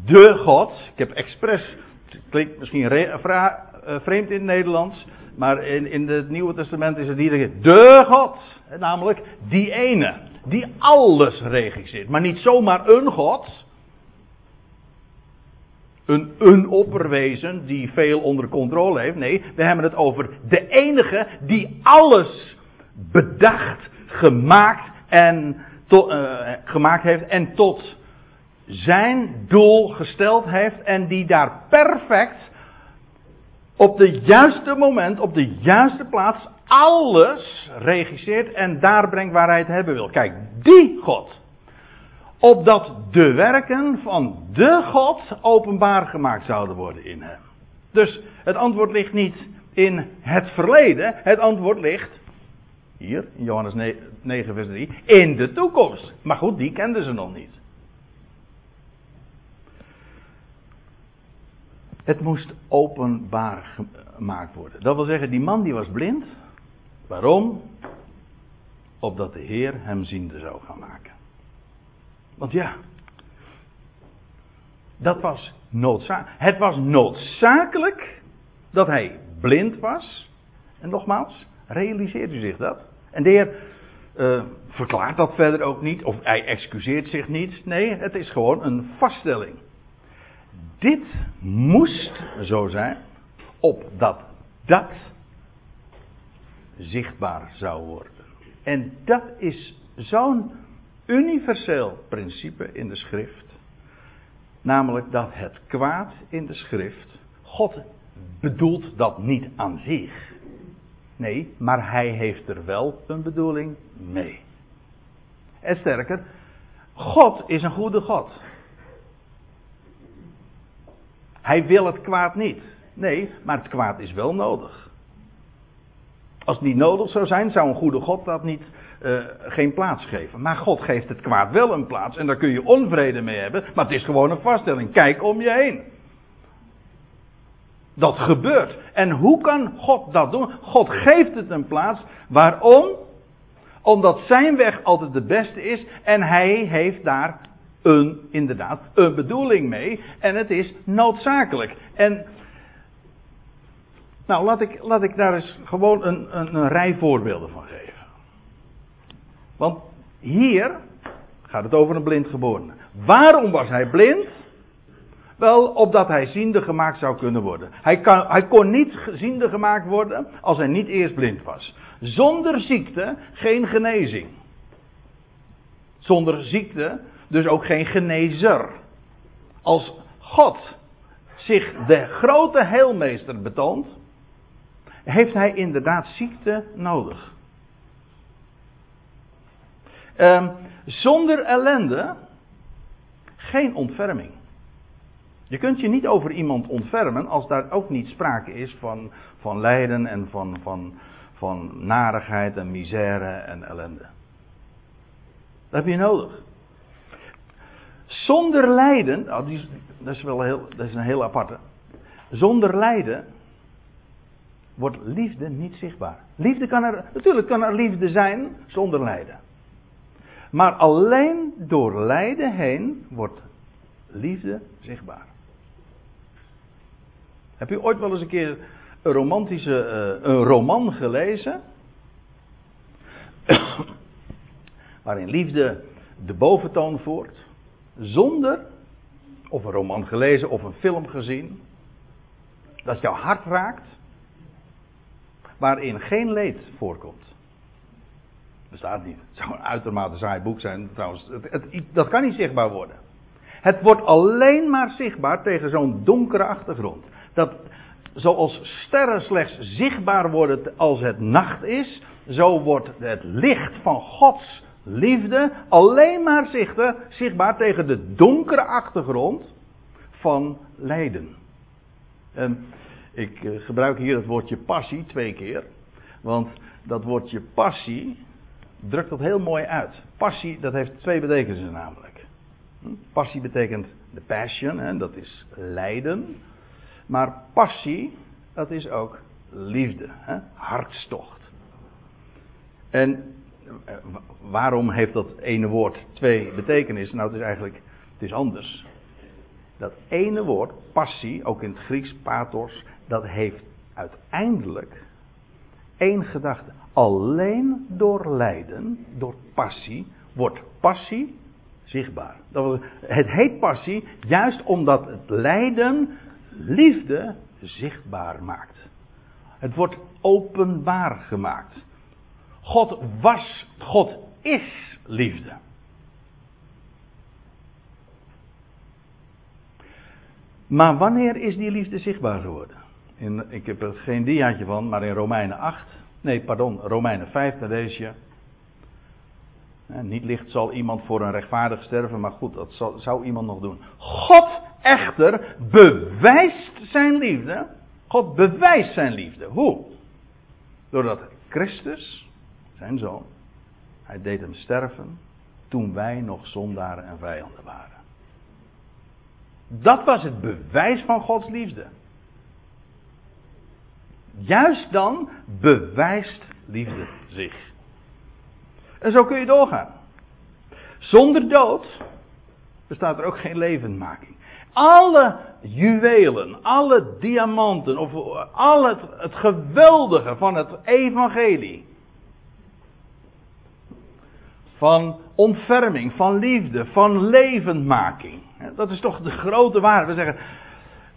de God, ik heb expres, het klinkt misschien eh, vreemd in het Nederlands, maar in, in het Nieuwe Testament is het hier de God. Namelijk die ene, die alles regisseert. Maar niet zomaar een God, een, een opperwezen die veel onder controle heeft. Nee, we hebben het over de enige die alles bedacht, gemaakt en uh, gemaakt heeft en tot zijn doel gesteld heeft en die daar perfect op de juiste moment, op de juiste plaats alles regisseert en daar brengt waar hij het hebben wil. Kijk, die God opdat de werken van de God openbaar gemaakt zouden worden in hem. Dus het antwoord ligt niet in het verleden, het antwoord ligt hier in Johannes 9, vers 3 in de toekomst. Maar goed, die kenden ze nog niet. Het moest openbaar gemaakt worden. Dat wil zeggen, die man die was blind. Waarom? Opdat de Heer hem ziende zou gaan maken. Want ja, dat was noodzakelijk. Het was noodzakelijk dat hij blind was. En nogmaals, realiseert u zich dat? En de Heer uh, verklaart dat verder ook niet, of hij excuseert zich niet. Nee, het is gewoon een vaststelling. Dit moest zo zijn, opdat dat zichtbaar zou worden. En dat is zo'n universeel principe in de schrift. Namelijk dat het kwaad in de schrift, God bedoelt dat niet aan zich. Nee, maar hij heeft er wel een bedoeling mee. En sterker, God is een goede God. Hij wil het kwaad niet. Nee, maar het kwaad is wel nodig. Als het niet nodig zou zijn, zou een goede God dat niet uh, geen plaats geven. Maar God geeft het kwaad wel een plaats. En daar kun je onvrede mee hebben. Maar het is gewoon een vaststelling. Kijk om je heen. Dat gebeurt. En hoe kan God dat doen? God geeft het een plaats. Waarom? Omdat zijn weg altijd de beste is. En hij heeft daar een, inderdaad, een bedoeling mee. En het is noodzakelijk. En nou, laat ik, laat ik daar eens gewoon een, een, een rij voorbeelden van geven. Want hier gaat het over een blindgeborene. Waarom was hij blind? Wel, opdat hij ziende gemaakt zou kunnen worden. Hij, kan, hij kon niet ziende gemaakt worden als hij niet eerst blind was. Zonder ziekte geen genezing. Zonder ziekte dus ook geen genezer. Als God zich de grote heelmeester betoont, heeft hij inderdaad ziekte nodig. Um, zonder ellende geen ontferming. Je kunt je niet over iemand ontfermen als daar ook niet sprake is van, van lijden en van, van, van narigheid en misère en ellende. Dat heb je nodig. Zonder lijden, oh, dat, is wel heel, dat is een heel aparte. Zonder lijden wordt liefde niet zichtbaar. Liefde kan er, natuurlijk kan er liefde zijn zonder lijden. Maar alleen door lijden heen wordt liefde zichtbaar. Heb je ooit wel eens een keer een romantische, uh, een roman gelezen? waarin liefde de boventoon voert, zonder, of een roman gelezen of een film gezien, dat jouw hart raakt, waarin geen leed voorkomt. Bestaat niet. Het zou een uitermate saai boek zijn trouwens. Dat kan niet zichtbaar worden. Het wordt alleen maar zichtbaar tegen zo'n donkere achtergrond. Dat, zoals sterren slechts zichtbaar worden als het nacht is, zo wordt het licht van Gods liefde alleen maar zichtbaar tegen de donkere achtergrond van lijden. En ik eh, gebruik hier het woordje passie twee keer, want dat woordje passie drukt dat heel mooi uit. Passie, dat heeft twee betekenissen namelijk. Hm? Passie betekent de passion, hè, dat is lijden. Maar passie, dat is ook liefde, hè? hartstocht. En eh, waarom heeft dat ene woord twee betekenissen? Nou, het is eigenlijk het is anders. Dat ene woord, passie, ook in het Grieks pathos, dat heeft uiteindelijk één gedachte. Alleen door lijden, door passie, wordt passie zichtbaar. Het heet passie juist omdat het lijden liefde zichtbaar maakt. Het wordt openbaar gemaakt. God was, God is liefde. Maar wanneer is die liefde zichtbaar geworden? In, ik heb er geen diaatje van, maar in Romeinen 8, nee pardon, Romeinen 5, daar lees je. Niet licht zal iemand voor een rechtvaardig sterven, maar goed, dat zal, zou iemand nog doen. God echter bewijst zijn liefde. God bewijst zijn liefde. Hoe? Doordat Christus, zijn zoon, hij deed hem sterven toen wij nog zondaren en vijanden waren. Dat was het bewijs van Gods liefde. Juist dan bewijst liefde zich. En zo kun je doorgaan. Zonder dood bestaat er ook geen levendmaking. Alle juwelen, alle diamanten, of al het, het geweldige van het evangelie. Van ontferming, van liefde, van levendmaking. Dat is toch de grote waarde. We zeggen,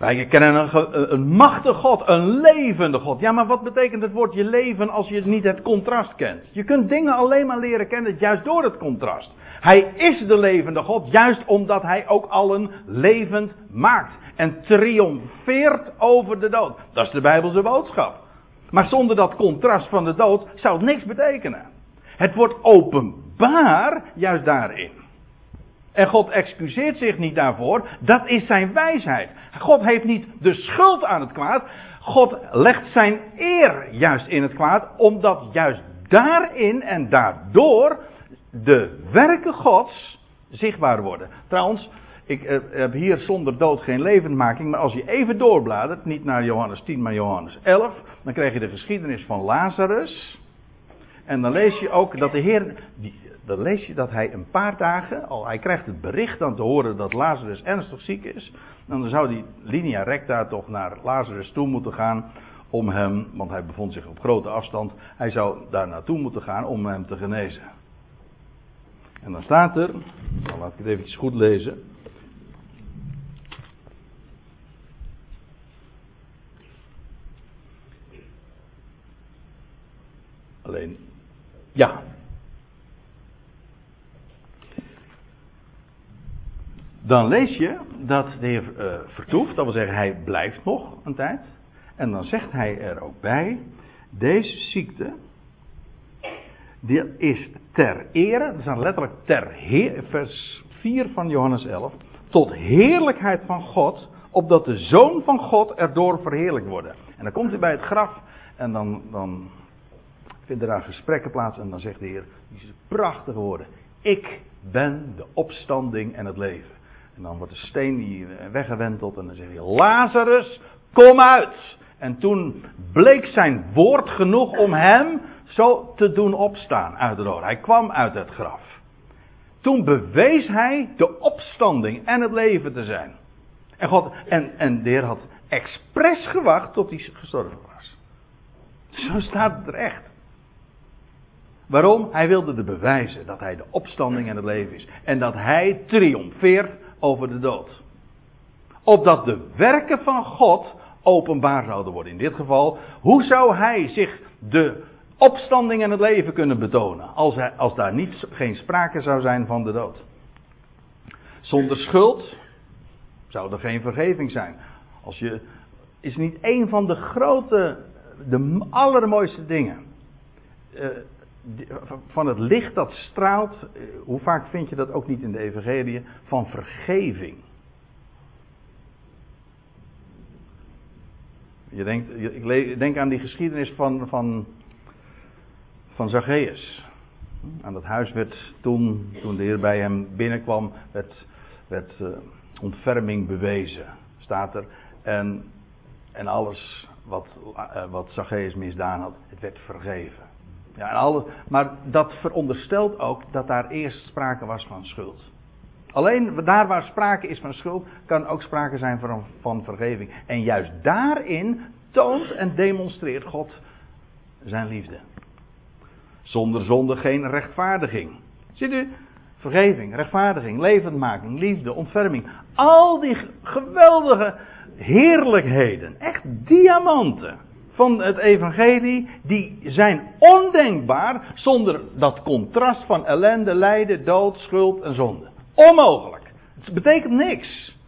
wij kennen een, een machtige God, een levende God. Ja, maar wat betekent het woordje leven als je niet het contrast kent? Je kunt dingen alleen maar leren kennen juist door het contrast. Hij is de levende God, juist omdat hij ook allen levend maakt. En triomfeert over de dood. Dat is de Bijbelse boodschap. Maar zonder dat contrast van de dood zou het niks betekenen. Het wordt openbaar juist daarin. En God excuseert zich niet daarvoor. Dat is zijn wijsheid. God heeft niet de schuld aan het kwaad. God legt zijn eer juist in het kwaad. Omdat juist daarin en daardoor de werken Gods zichtbaar worden. Trouwens, ik eh, heb hier zonder dood geen levendmaking. Maar als je even doorbladert, niet naar Johannes 10, maar Johannes 11. Dan krijg je de geschiedenis van Lazarus. En dan lees je ook dat de Heer. Dan lees je dat hij een paar dagen, al hij krijgt het bericht dan te horen dat Lazarus ernstig ziek is, dan zou die linea recta toch naar Lazarus toe moeten gaan om hem, want hij bevond zich op grote afstand, hij zou daar naartoe moeten gaan om hem te genezen. En dan staat er, dan laat ik het eventjes goed lezen. Alleen, ja. Dan lees je dat de Heer uh, vertoeft, dat wil zeggen hij blijft nog een tijd. En dan zegt hij er ook bij, deze ziekte, die is ter ere, dat is dan letterlijk ter heer, vers 4 van Johannes 11, tot heerlijkheid van God, opdat de Zoon van God erdoor verheerlijkt worden. En dan komt hij bij het graf en dan, dan vinden daar gesprekken plaats en dan zegt de Heer, die prachtige woorden, ik ben de opstanding en het leven. En dan wordt de steen die weggewenteld en dan zegt hij, Lazarus, kom uit. En toen bleek zijn woord genoeg om hem zo te doen opstaan uit de dood. Hij kwam uit het graf. Toen bewees hij de opstanding en het leven te zijn. En, God, en, en de Heer had expres gewacht tot hij gestorven was. Zo staat het er echt. Waarom? Hij wilde de bewijzen dat hij de opstanding en het leven is. En dat hij triomfeert over de dood. Opdat de werken van God openbaar zouden worden. In dit geval, hoe zou hij zich de opstanding en het leven kunnen betonen. Als, hij, als daar niet, geen sprake zou zijn van de dood. Zonder schuld zou er geen vergeving zijn. Als je, is niet een van de grote, de allermooiste dingen. Uh, van het licht dat straalt, uh, hoe vaak vind je dat ook niet in de evangelie, van vergeving. Je denkt, ik denk aan die geschiedenis van, van van Zacchaeus. Aan dat huis werd toen, toen de Heer bij hem binnenkwam, werd, werd uh, ontferming bewezen, staat er. En, en alles wat, wat Zacchaeus misdaan had, het werd vergeven. Ja, maar dat veronderstelt ook dat daar eerst sprake was van schuld. Alleen daar waar sprake is van schuld, kan ook sprake zijn van, van vergeving. En juist daarin toont en demonstreert God zijn liefde. Zonder zonde geen rechtvaardiging. Ziet u? Vergeving, rechtvaardiging, levendmaking, liefde, ontferming. Al die geweldige heerlijkheden, echt diamanten van het evangelie, die zijn ondenkbaar zonder dat contrast van ellende, lijden, dood, schuld en zonde. Onmogelijk. Het betekent niks.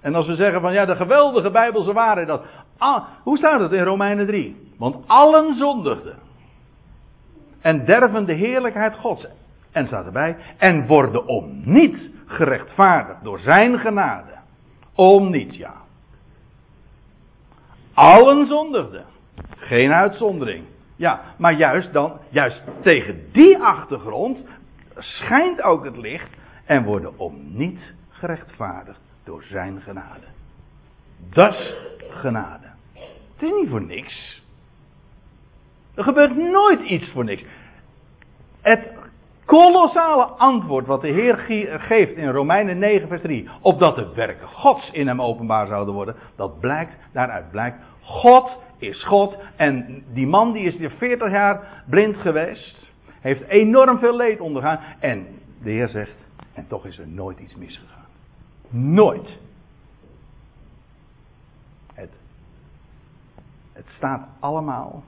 En als we zeggen van ja, de geweldige Bijbelse waarheid dat. Ah, hoe staat het in Romeinen 3? Want allen zondigden. En derven de heerlijkheid Gods. En staat erbij. En worden om niet gerechtvaardigd door zijn genade. Om niet, ja. Allen zondigden. Geen uitzondering. Ja, maar juist dan, juist tegen die achtergrond schijnt ook het licht en worden om niet gerechtvaardigd door zijn genade. Is genade. Het is niet voor niks. Er gebeurt nooit iets voor niks. Het kolossale antwoord wat de Heer geeft in Romeinen 9, vers 3, opdat de werken Gods in hem openbaar zouden worden, dat blijkt, daaruit blijkt, God is God. En die man die is hier 40 jaar blind geweest, heeft enorm veel leed ondergaan. En de Heer zegt, en toch is er nooit iets misgegaan. Nooit. Het, het staat allemaal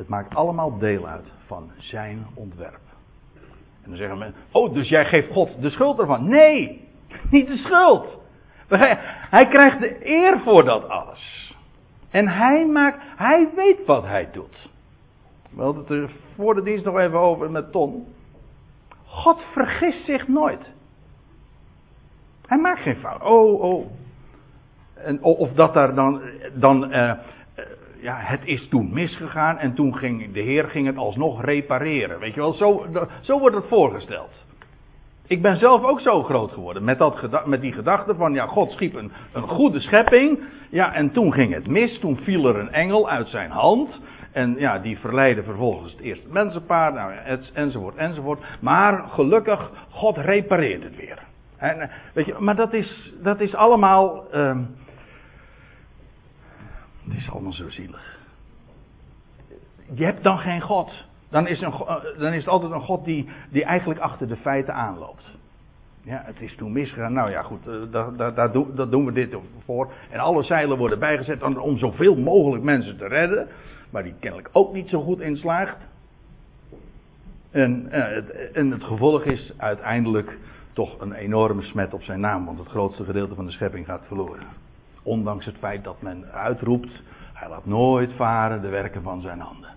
het maakt allemaal deel uit van zijn ontwerp. En dan zeggen mensen: Oh, dus jij geeft God de schuld ervan? Nee, niet de schuld. Hij krijgt de eer voor dat alles. En hij maakt, hij weet wat hij doet. We hadden het er voor de dienst nog even over met Ton. God vergist zich nooit. Hij maakt geen fout. Oh, oh. En, of dat daar dan, dan uh, ja, het is toen misgegaan en toen ging de Heer ging het alsnog repareren. Weet je wel, zo, zo wordt het voorgesteld. Ik ben zelf ook zo groot geworden met, dat, met die gedachte van, ja, God schiep een, een goede schepping. Ja, en toen ging het mis, toen viel er een engel uit zijn hand. En ja, die verleidde vervolgens het eerste mensenpaar, nou, enzovoort, enzovoort. Maar gelukkig, God repareert het weer. En, weet je, maar dat is, dat is allemaal. Uh, het is allemaal zo zielig. Je hebt dan geen God. Dan is, een, dan is het altijd een God die, die eigenlijk achter de feiten aanloopt. Ja, het is toen misgegaan. Nou ja, goed, daar, daar, daar, doen, daar doen we dit voor. En alle zeilen worden bijgezet om zoveel mogelijk mensen te redden. Maar die kennelijk ook niet zo goed inslaagt. En, het, en het gevolg is uiteindelijk toch een enorme smet op zijn naam. Want het grootste gedeelte van de schepping gaat verloren. Ondanks het feit dat men uitroept. Hij laat nooit varen de werken van zijn handen.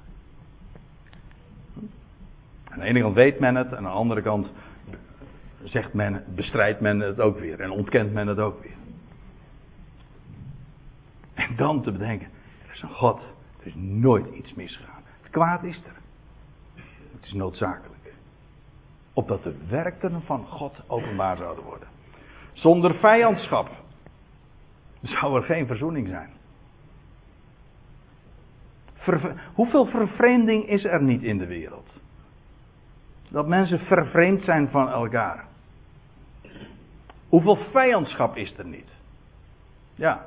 Aan de ene kant weet men het, aan de andere kant zegt men, bestrijdt men het ook weer en ontkent men het ook weer. En dan te bedenken, er is een God, er is nooit iets misgegaan. Het kwaad is er. Het is noodzakelijk. Opdat de werken van God openbaar zouden worden. Zonder vijandschap zou er geen verzoening zijn. Hoeveel vervreemding is er niet in de wereld? Dat mensen vervreemd zijn van elkaar. Hoeveel vijandschap is er niet? Ja.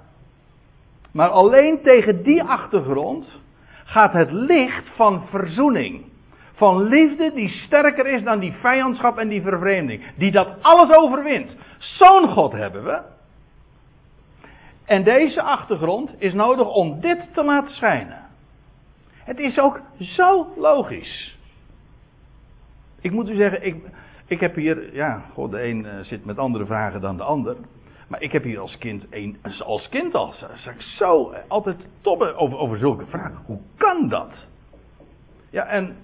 Maar alleen tegen die achtergrond gaat het licht van verzoening. Van liefde die sterker is dan die vijandschap en die vervreemding. Die dat alles overwint. Zo'n God hebben we. En deze achtergrond is nodig om dit te laten schijnen. Het is ook zo logisch. Ik moet u zeggen, ik, ik heb hier, ja, de een eh, zit met andere vragen dan de ander. Maar ik heb hier als kind, een, als kind al, zeg ik zo eh, altijd toppen over, over zulke vragen. Hoe kan dat? Ja, en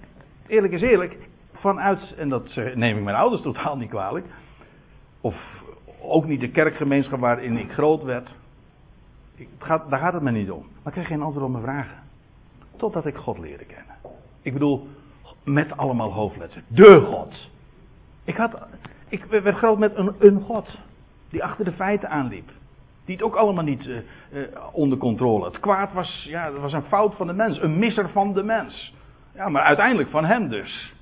eerlijk is eerlijk, vanuit, en dat neem ik mijn ouders totaal niet kwalijk, of ook niet de kerkgemeenschap waarin ik groot werd, daar gaat het me niet om. Maar ik kreeg geen antwoord op mijn vragen. Totdat ik God leerde kennen. Ik bedoel, met allemaal hoofdletters. De God. Ik, had, ik werd groot met een, een God. Die achter de feiten aanliep. Die het ook allemaal niet uh, uh, onder controle. Het kwaad was, ja, dat was een fout van de mens. Een misser van de mens. Ja, maar uiteindelijk van hem dus.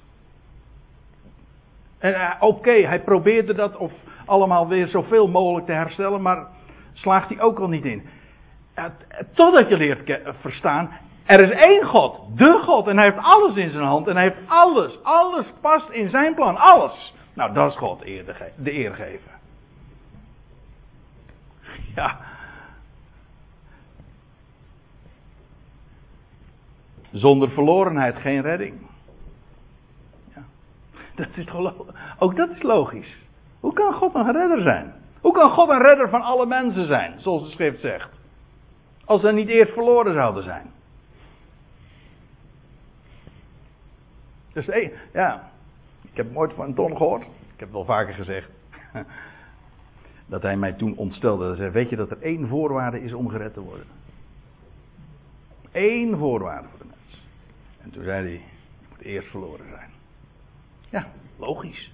En uh, oké, hij probeerde dat of allemaal weer zoveel mogelijk te herstellen. Maar slaagt hij ook al niet in. Totdat je leert verstaan. Er is één God, de God, en hij heeft alles in zijn hand. En hij heeft alles, alles past in zijn plan, alles. Nou, dat is God de eer geven. Ja. Zonder verlorenheid geen redding. Ja. Dat is ook dat is logisch. Hoe kan God een redder zijn? Hoe kan God een redder van alle mensen zijn, zoals de schrift zegt? Als ze niet eerst verloren zouden zijn. Dus ja, ik heb nooit van Ton gehoord. Ik heb het al vaker gezegd. Dat hij mij toen ontstelde. Hij zei, weet je dat er één voorwaarde is om gered te worden? Eén voorwaarde voor de mens. En toen zei hij, je moet eerst verloren zijn. Ja, logisch.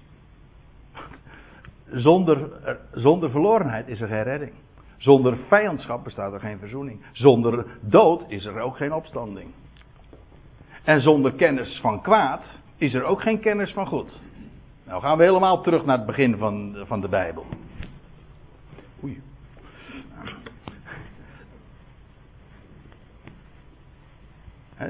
Zonder, zonder verlorenheid is er geen redding. Zonder vijandschap bestaat er geen verzoening. Zonder dood is er ook geen opstanding. En zonder kennis van kwaad is er ook geen kennis van goed. Nou gaan we helemaal terug naar het begin van, van de Bijbel. Oei.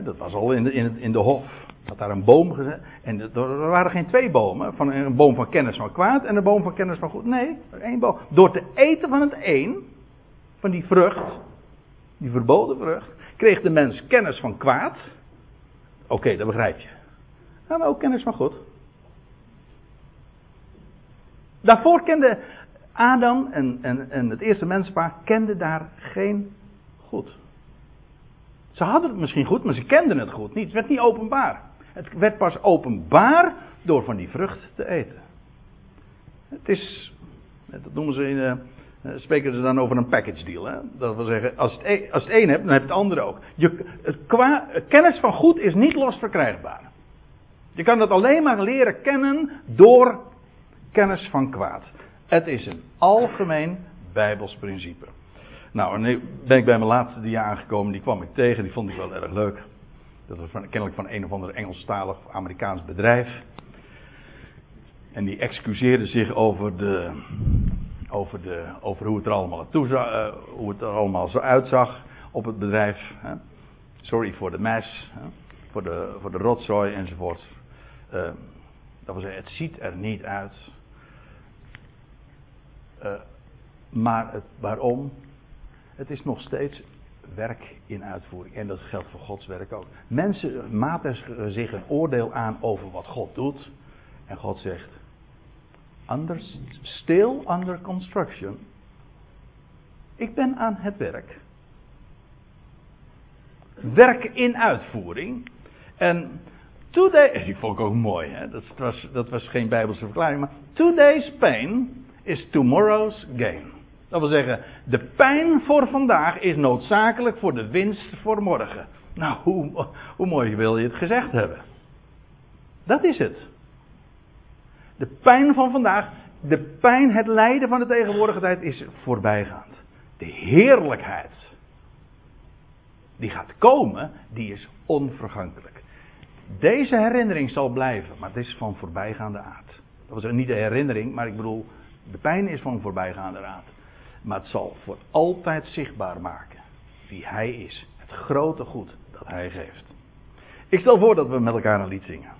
dat was al in de, in, in de hof. Had daar een boom gezet. En er waren geen twee bomen. Van een boom van kennis van kwaad en een boom van kennis van goed. Nee, één boom. Door te eten van het een, van die vrucht, die verboden vrucht, kreeg de mens kennis van kwaad. Oké, dat begrijp je. Maar ook kennis van God. Daarvoor kende Adam en, en, en het eerste menspaar kenden daar geen goed. Ze hadden het misschien goed, maar ze kenden het goed niet. Het werd niet openbaar. Het werd pas openbaar door van die vrucht te eten. Het is, dat noemen ze in, uh, spreken ze dan over een package deal. Hè? Dat wil zeggen, als het, een, het een hebt, dan heb je het andere ook. Je, kennis van goed is niet los verkrijgbaar. Je kan dat alleen maar leren kennen door kennis van kwaad. Het is een algemeen Bijbels principe. Nou, en nu ben ik bij mijn laatste dia aangekomen. Die kwam ik tegen, die vond ik wel erg leuk. Dat was van, kennelijk van een of ander Engelstalig Amerikaans bedrijf. En die excuseerde zich over, de, over, de, over hoe, het er allemaal uh, hoe het er allemaal zo uitzag op het bedrijf. Hè. Sorry for the mess. Hè voor de, voor de rotzooi enzovoort. Uh, dat wil zeggen, het ziet er niet uit. Uh, maar het, waarom? Het is nog steeds werk in uitvoering. En dat geldt voor Gods werk ook. Mensen maten zich een oordeel aan over wat God doet. En God zegt: Still under construction. Ik ben aan het werk. Werk in uitvoering. En today, die vond ik ook mooi, hè? Dat, was, dat was geen Bijbelse verklaring, maar today's pain is tomorrow's gain. Dat wil zeggen, de pijn voor vandaag is noodzakelijk voor de winst voor morgen. Nou, hoe, hoe mooi wil je het gezegd hebben? Dat is het. De pijn van vandaag, de pijn, het lijden van de tegenwoordige tijd is voorbijgaand. De heerlijkheid die gaat komen, die is onvergankelijk. Deze herinnering zal blijven, maar het is van voorbijgaande aard. Dat was niet de herinnering, maar ik bedoel, de pijn is van voorbijgaande aard. Maar het zal voor altijd zichtbaar maken wie Hij is. Het grote goed dat Hij geeft. Ik stel voor dat we met elkaar een lied zingen.